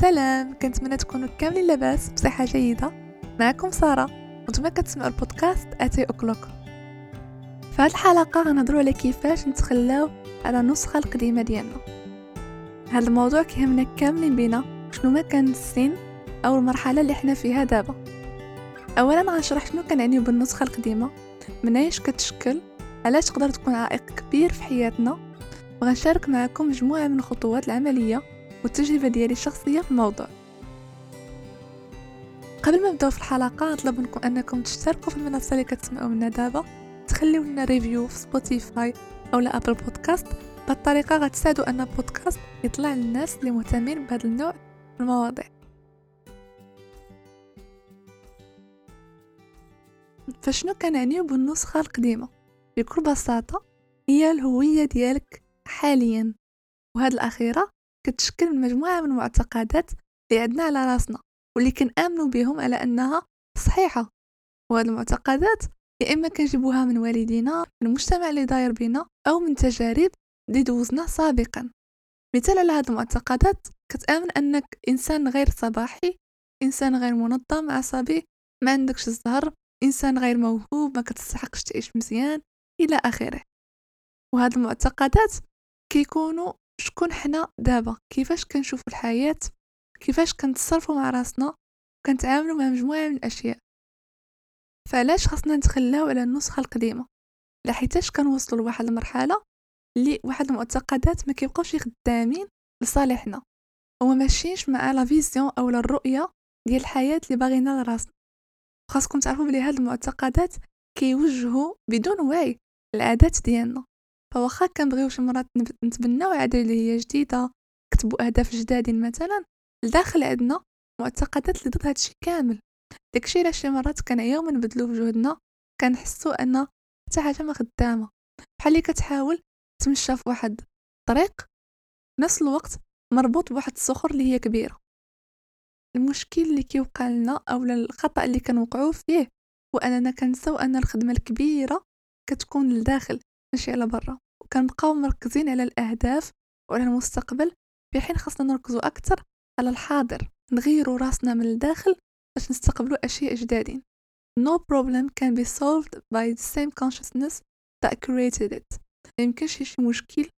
سلام كنتمنى تكونوا كاملين لاباس بصحة جيدة. معكم سارة. وأنتم كتسمعوا البودكاست أتاي O'Clock في هذه الحلقة غنهضروا على كيفاش نتخلاو على النسخة القديمة ديالنا. هذا الموضوع كيهمنا كاملين بينا شنو ما كان السن أو المرحلة اللي حنا فيها دابا. اولا غنشرح شنو كنعنيو بالنسخة القديمة. مناش كتشكل. علاش تقدر تكون عائق كبير في حياتنا. وغنشارك معكم مجموعة من الخطوات العملية والتجربة ديالي الشخصية في الموضوع. قبل ما نبداو في الحلقة نطلب منكم أنكم تشتركوا في المنصة اللي كتسمعوا منها دابا. تخليو لنا review في Spotify ولا Apple Podcasts بالطريقة غتساعدوا أن البودكاست يطلع للناس اللي مهتمين بهذا النوع من المواضيع. فشنو كنعنيو بالنسخة القديمة؟ بكل بساطة هي الهوية ديالك حاليا. وهاد الأخيرة كتشكل من مجموعة من المعتقدات اللي عندنا على راسنا واللي كنآمنوا بهم على أنها صحيحة. وهاد المعتقدات يا إما كنجيبوها من والدينا من المجتمع اللي داير بينا أو من تجارب اللي دوزنا سابقا. مثال على هاد المعتقدات كتآمن أنك إنسان غير صباحي إنسان غير منظم عصبي ما عندكش الزهر إنسان غير موهوب ما كتستحقش تعيش مزيان إلى آخره. وهاد المعتقدات كيكونوا شكون حنا دابا؟ كيفاش كنشوفوا الحياة؟ كيفاش كنتصرفوا مع راسنا؟ كنتعاملوا مع مجموعة من الأشياء. فعلاش خاصنا نتخلاو على النسخة القديمة؟ لحيتاش كنوصلوا لواحد المرحلة اللي واحد المعتقدات ما كيبقاوش خدامين لصالحنا وما ماشيينش مع لا فيزيون أو الرؤيه ديال الحياة اللي باغينا لراسنا. خاصكم تعرفوا بلي هاد المعتقدات كيوجهوا بدون وعي العادات ديالنا. فواخا كنبغيو شي مرات نتبناو عادة اللي هي جديدة كتبوا أهداف جدادين مثلا لداخل عندنا معتقدات اللي ضد هادشي كامل. داكشي علاش شي مرات كنعياو من نبدلو في جهدنا كنحسو أن حتى حاجة ما خدامة. بحال اللي كتحاول تمشى في واحد الطريق نفس الوقت مربوط بواحد الصخور اللي هي كبيرة. المشكل اللي كيوقع لنا أو الخطأ اللي كنوقعوا فيه هو أننا كنساو أن الخدمة الكبيرة كتكون لداخل. ماشي على برا. وكنبقاو مركزين على الأهداف وعلى المستقبل في حين خاصنا نركزوا أكثر على الحاضر نغيروا راسنا من الداخل باش نستقبلوا أشياء جدادين. No problem can be solved by the same consciousness that created it. ما يمكنش شي مشكل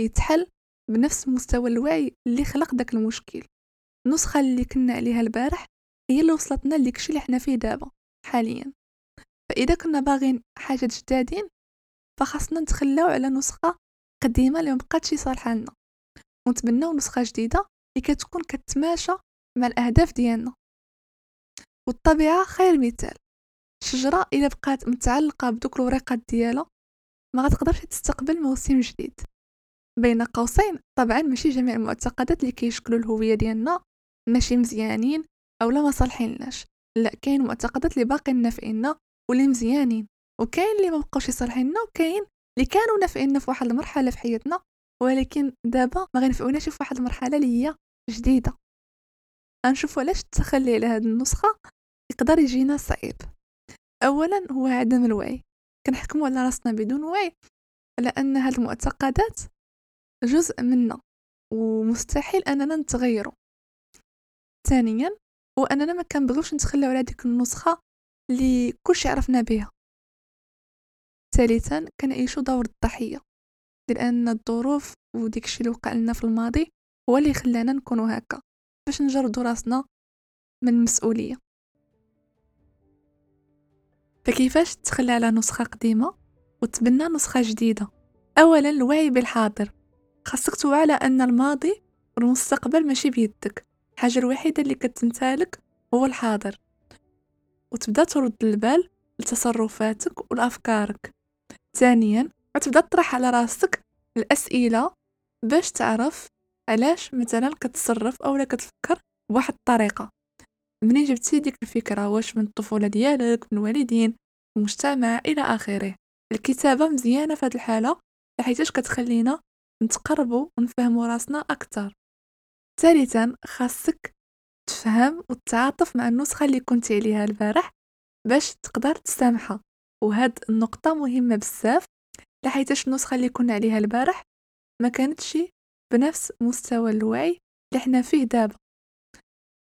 يتحل بنفس مستوى الوعي اللي خلق داك المشكل. النسخة اللي كنا عليها البارح هي اللي وصلتنا لكشي اللي حنا فيه دابا حاليا. فإذا كنا باغين حاجة جدادين فخاصنا نتخلاو على نسخة قديمة اللي مبقاتش صالحة لنا. ونتبناو نسخة جديدة اللي كتكون كتماشى مع الأهداف ديالنا. والطبيعة خير مثال. الشجرة إلا بقات متعلقة بدوك الوريقات ديالها ما غتقدرش تستقبل موسم جديد. بين قوسين طبعا ماشي جميع المعتقدات اللي كيشكلوا الهوية ديالنا ماشي مزيانين أو لا ما صالحينناش لا كاين معتقدات اللي باقيين نافعينا واللي مزيانين. وكاين اللي ما بقاوش يصالحيننا وكاين اللي كانوا نافعيننا في واحد المرحلة في حياتنا ولكن دابا ما غينفعوناش في واحد المرحلة اللي هي جديدة. غنشوفوا علاش التخلي على هذه النسخة يقدر يجينا صعيب. اولا هو عدم الوعي. كنحكموا على راسنا بدون وعي على أن هذه المعتقدات جزء منا ومستحيل أننا نتغيروا. ثانيا هو أننا ما كنبغيوش نتخلاو على ديك النسخة اللي كلشي عرفنا بها. ثالثا كنعيشو دور الضحية لأن الظروف وديك الشي اللي وقع لنا في الماضي هو اللي خلانا نكونو هكا باش نجردو راسنا من المسؤولية. فكيفاش تخلى على نسخة قديمة وتبنى نسخة جديدة؟ أولا الوعي بالحاضر خاصك توعى على أن الماضي والمستقبل ماشي بيدك الحاجة الوحيدة اللي كتمتالك هو الحاضر. وتبدأ ترد البال لتصرفاتك ولأفكارك. ثانيا غتبدا تطرح على راسك الأسئلة باش تعرف علاش مثلا كتصرف اولا كتفكر بواحد الطريقة. منين جبتي ديك الفكرة؟ واش من الطفولة ديالك من الوالدين المجتمع إلى آخره. الكتابة مزيانة في هذه الحالة حيتاش كتخلينا نتقربوا ونفهموا راسنا أكثر ثالثا خاصك تفهم وتتعاطف مع النسخة اللي كنت عليها البارح باش تقدر تسامحها. وهاد النقطة مهمة بزاف لحيتاش النسخة اللي كنا عليها البارح ما كانتش بنفس مستوى الوعي اللي حنا فيه دابا.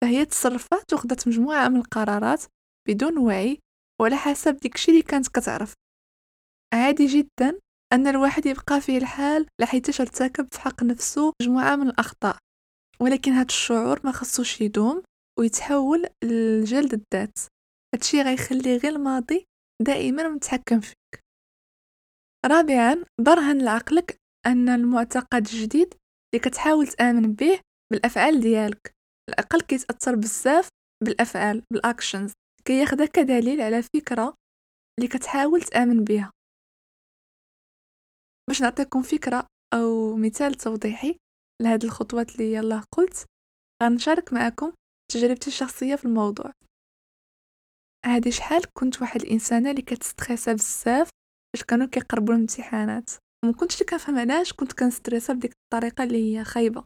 فهي تصرفات وخدت مجموعة من القرارات بدون وعي وعلى حسب ديكشي اللي كانت كتعرف. عادي جدا أن الواحد يبقى في الحال لحيتاش ارتكب في حق نفسه مجموعة من الأخطاء. ولكن هاد الشعور ما خصوش يدوم ويتحول لجلد الذات. هادشي غيخلي غير الماضي دائما متحكم فيك. رابعا برهن لعقلك أن المعتقد الجديد اللي كتحاول تآمن به بالأفعال ديالك الأقل كيتأثر بزاف بالأفعال بالأكشنز كياخدها كدليل على فكرة اللي كتحاول تآمن بها. باش نعطيكم فكرة أو مثال توضيحي لهاد الخطوات اللي يلا قلت غنشارك معكم تجربتي الشخصية في الموضوع. هادي شحال كنت واحد الإنسانة اللي كتستريسا بزاف باش كانوا كيقربوا الامتحانات. وما كنتش كنفهم علاش كنت كنستريسا بديك الطريقة اللي هي خايبة.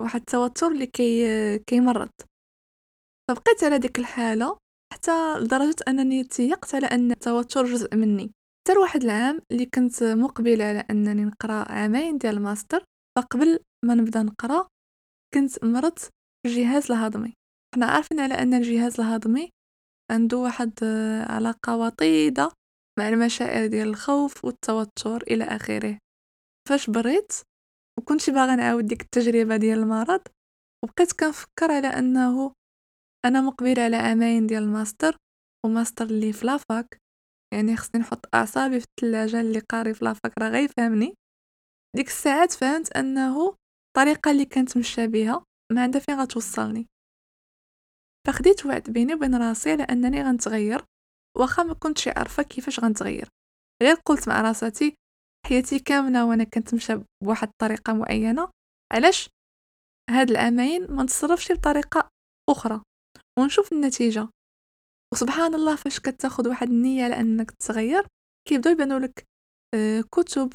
واحد التوتر اللي كي كيمرض. فبقيت على ديك الحالة حتى لدرجة أنني تيقت على أن التوتر جزء مني. حتى واحد العام اللي كنت مقبلة على أنني نقرأ عامين ديال الماستر فقبل ما نبدأ نقرأ كنت مرضت الجهاز الهضمي. حنا عارفين على أن الجهاز الهضمي عنده واحد علاقة وطيدة مع المشاعر ديال الخوف والتوتر إلى آخره. فاش بريت وكنت باغا نعاود ديك التجربة ديال المرض وبقيت كنفكر على أنه أنا مقبلة على عامين ديال الماستر وماستر اللي في la fac. يعني خصني نحط أعصابي في الثلاجة اللي قاري في la fac راه غيفهمني ديك الساعات فهمت أنه الطريقة اللي كانت مشى بها ما عندها فين غتوصلني. فخديت وعد بيني وبين راسي على أنني غنتغير واخا ما كنتش عارفة كيفاش غنتغير. غير قلت مع راساتي حياتي كاملة وأنا كنت مشى بواحد الطريقة معينة علاش؟ هاد العامين ما نتصرفش بطريقة أخرى ونشوف النتيجة. وسبحان الله فاش كتاخد واحد النية على أنك تتغير كيبداو يبانوا لك آه، كتب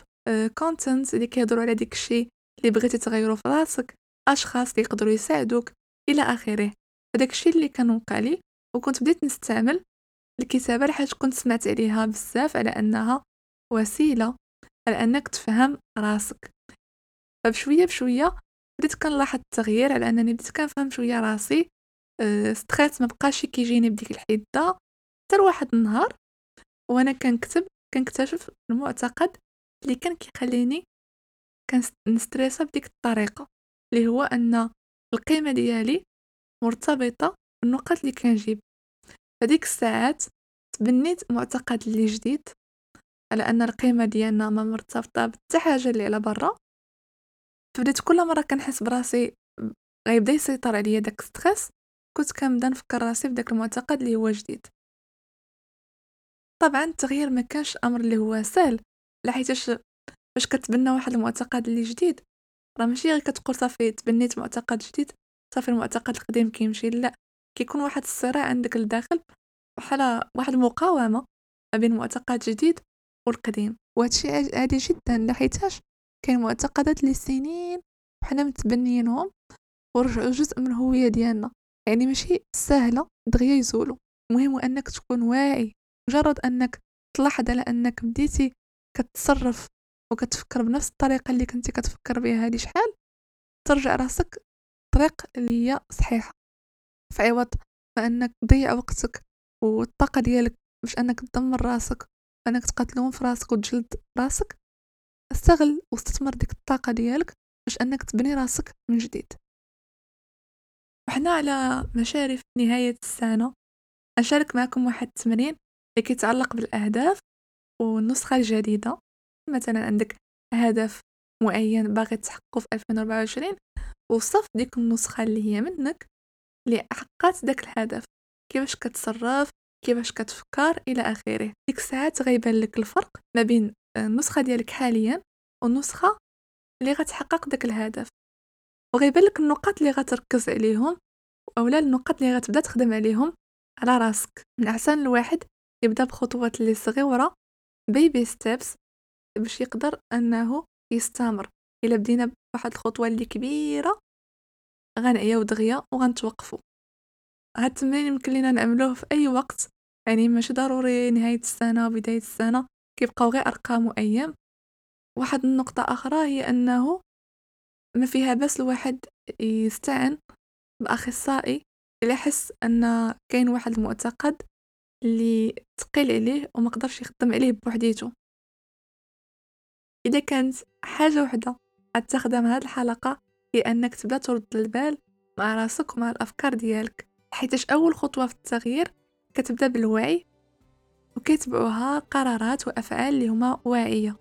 content آه، اللي كيهضروا على ديك الشيء اللي بغيتي تغيرو في راسك أشخاص اللي يقدروا يساعدوك إلى آخره. هذاك الشيء اللي كان وقع لي وكنت بديت نستعمل الكتابة لحاجة كنت سمعت عليها بزاف على أنها وسيلة على أنك تفهم راسك. فبشوية بشوية بديت كنلاحظ التغيير على أنني بديت كنفهم شوية راسي. stress ما بقاش كيجيني بديك الحده حتى واحد النهار وأنا كنكتب كنكتشف المعتقد اللي كان كيخليني كنستريسا بديك الطريقة اللي هو أن القيمة ديالي مرتبطة بالنقط اللي كنجيب. فديك الساعات تبنيت معتقد اللي جديد على أن القيمة ديالنا ما مرتبطة بحتى حاجة اللي على برا. فبديت كل مرة كنحس براسي غيبدا يسيطر عليا داك stress كنت كنبدا نفكر راسي بداك المعتقد اللي هو جديد. طبعا التغيير ما كانش أمر اللي هو سهل لحيتاش فاش كتبنى واحد المعتقد اللي جديد. راه ماشي غير كتقول صافي تبنيت معتقد جديد. صافي المعتقد القديم كيمشي لا كيكون واحد الصراع عندك لداخل بحال واحد المقاومة ما بين معتقد جديد والقديم وهادشي عادي جدا لحيتاش كاين معتقدات لسنين وحنا متبنيينهم ورجعوا جزء من الهوية ديالنا يعني ماشي سهلة دغيا يزولوا المهم أنك تكون واعي مجرد أنك تلاحظ على أنك بديتي كتصرف وكتفكر بنفس الطريقة اللي كنتي كتفكر بها هذه شحال؟ ترجع راسك طريق اللي هي صحيحة في عوض ما أنك تضيع وقتك والطاقة ديالك باش أنك تدمر راسك أنك تقتلهم في راسك وتجلد راسك. استغل واستثمر ديك الطاقة ديالك باش أنك تبني راسك من جديد. وحنا على مشارف نهاية السنة. أشارك معكم واحد التمرين اللي كيتعلق بالأهداف والنسخة الجديدة. مثلا عندك هدف معين باغي تحققه في 2024 وصف ديك النسخة اللي هي منك اللي حققت داك الهدف كيفاش كتصرف كيفاش كتفكر إلى آخره. ديك الساعات غيبان لك الفرق ما بين النسخة ديالك حاليا والنسخة اللي غتحقق داك الهدف. وغيبان لك النقاط اللي غتركز عليهم أولا النقاط اللي غتبدا تخدم عليهم على راسك. من أحسن الواحد يبدا بخطوات اللي صغيرة بيبي ستيبس باش يقدر أنه يستمر. إلا بدينا بواحد الخطوة اللي كبيرة غنعياو دغيا وغنتوقفوا هاد التمرين يمكن لينا نعملوه في أي وقت يعني ماشي ضروري نهاية السنة بداية السنة كيبقاو غير أرقام وأيام. واحد النقطة أخرى هي أنه ما فيها بس الواحد يستعن بأخصائي إلا حس أن كاين واحد المعتقد اللي ثقيل عليه وما قدرش يخدم عليه بوحديتو. إذا كانت حاجة وحدة أتخدم هذه الحلقة هي انك تبدأ ترد البال مع راسك ومع الأفكار ديالك حيتاش أول خطوة في التغيير كتبدأ بالوعي وكيتبعوها قرارات وأفعال اللي هما واعية.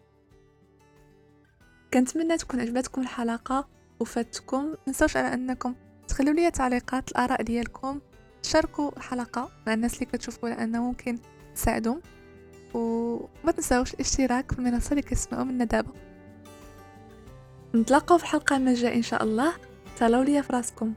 كنتمنى تكون عجبتكم الحلقة وفاتكم منسوش على أنكم تخلوا لي تعليقات الآراء ديالكم شاركوا الحلقة مع الناس اللي كتشوفوا لأنه ممكن تساعدهم وما تنساوش الاشتراك في المنصة اللي كتسمعوا منا دابا. نتلاقاو في الحلقة الجايه إن شاء الله. تهلاو ليا فراسكم